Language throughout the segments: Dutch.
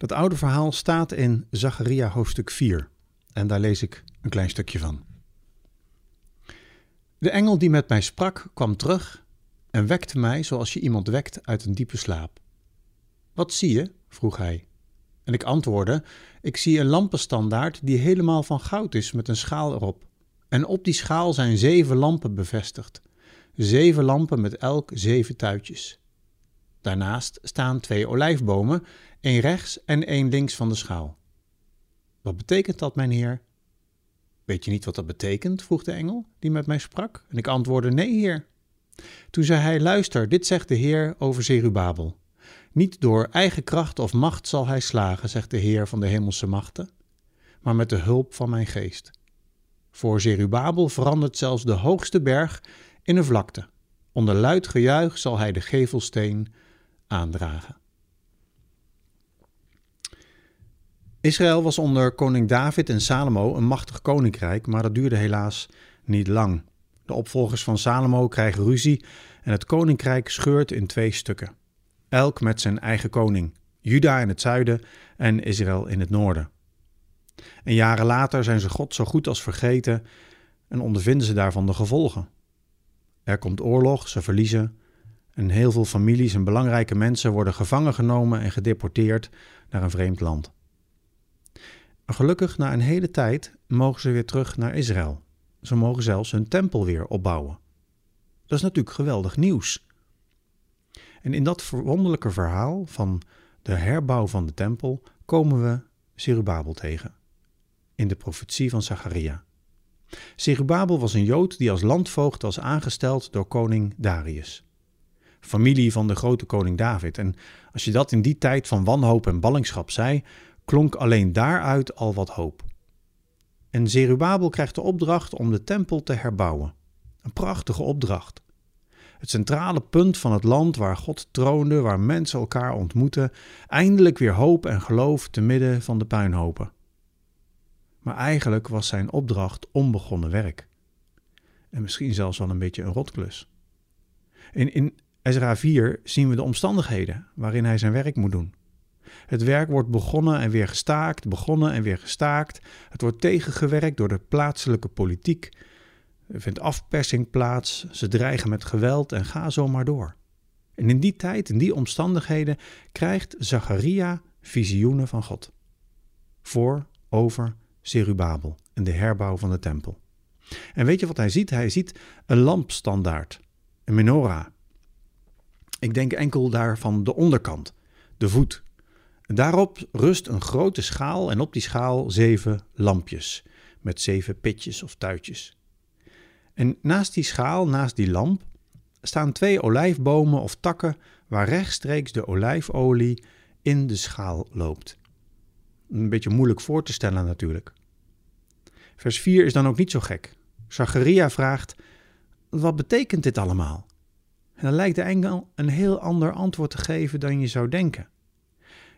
Dat oude verhaal staat in Zacharia hoofdstuk 4 en daar lees ik een klein stukje van. De engel die met mij sprak kwam terug en wekte mij zoals je iemand wekt uit een diepe slaap. Wat zie je? vroeg hij. En ik antwoordde: Ik zie een lampenstandaard die helemaal van goud is met een schaal erop. En op die schaal zijn zeven lampen bevestigd. Zeven lampen met elk zeven tuitjes. Daarnaast staan twee olijfbomen, één rechts en één links van de schaal. Wat betekent dat, mijn heer? Weet je niet wat dat betekent? vroeg de engel die met mij sprak. En ik antwoordde: Nee, heer. Toen zei hij: Luister, dit zegt de Heer over Zerubabel. Niet door eigen kracht of macht zal hij slagen, zegt de Heer van de hemelse machten, maar met de hulp van mijn geest. Voor Zerubabel verandert zelfs de hoogste berg in een vlakte. Onder luid gejuich zal hij de gevelsteen aandragen. Israël was onder koning David en Salomo een machtig koninkrijk, maar dat duurde helaas niet lang. De opvolgers van Salomo krijgen ruzie en het koninkrijk scheurt in twee stukken. Elk met zijn eigen koning, Juda in het zuiden en Israël in het noorden. En jaren later zijn ze God zo goed als vergeten en ondervinden ze daarvan de gevolgen. Er komt oorlog, ze verliezen en heel veel families en belangrijke mensen worden gevangen genomen en gedeporteerd naar een vreemd land. Gelukkig, na een hele tijd, mogen ze weer terug naar Israël. Ze mogen zelfs hun tempel weer opbouwen. Dat is natuurlijk geweldig nieuws. En in dat verwonderlijke verhaal van de herbouw van de tempel komen we Zerubabel tegen. In de profetie van Zacharia. Zerubabel was een Jood die als landvoogd was aangesteld door koning Darius. Familie van de grote koning David. En als je dat in die tijd van wanhoop en ballingschap zei, klonk alleen daaruit al wat hoop. En Zerubabel krijgt de opdracht om de tempel te herbouwen. Een prachtige opdracht. Het centrale punt van het land waar God troonde, waar mensen elkaar ontmoeten, eindelijk weer hoop en geloof te midden van de puinhopen. Maar eigenlijk was zijn opdracht onbegonnen werk. En misschien zelfs wel een beetje een rotklus. In, in Ezra 4 zien we de omstandigheden waarin hij zijn werk moet doen. Het werk wordt begonnen en weer gestaakt, begonnen en weer gestaakt. Het wordt tegengewerkt door de plaatselijke politiek. Er vindt afpersing plaats, ze dreigen met geweld en ga zo maar door. En in die tijd, in die omstandigheden, krijgt Zacharia visioenen van God. Voor, over Zerubabel en de herbouw van de tempel. En weet je wat hij ziet? Hij ziet een lampstandaard, een menorah. Ik denk enkel daarvan de onderkant, de voet, Daarop rust een grote schaal en op die schaal zeven lampjes met zeven pitjes of tuitjes. En naast die schaal, naast die lamp, staan twee olijfbomen of takken waar rechtstreeks de olijfolie in de schaal loopt. Een beetje moeilijk voor te stellen natuurlijk. Vers 4 is dan ook niet zo gek. Zacharia vraagt: Wat betekent dit allemaal? En dan lijkt de engel een heel ander antwoord te geven dan je zou denken.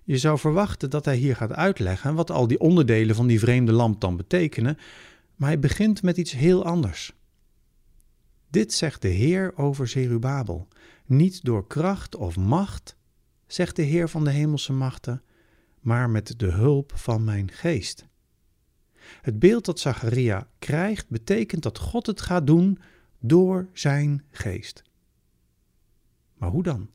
Je zou verwachten dat hij hier gaat uitleggen wat al die onderdelen van die vreemde lamp dan betekenen, maar hij begint met iets heel anders. Dit zegt de Heer over Zerubabel. Niet door kracht of macht, zegt de Heer van de hemelse machten, maar met de hulp van mijn geest. Het beeld dat Zacharia krijgt betekent dat God het gaat doen door zijn geest. Maar hoe dan?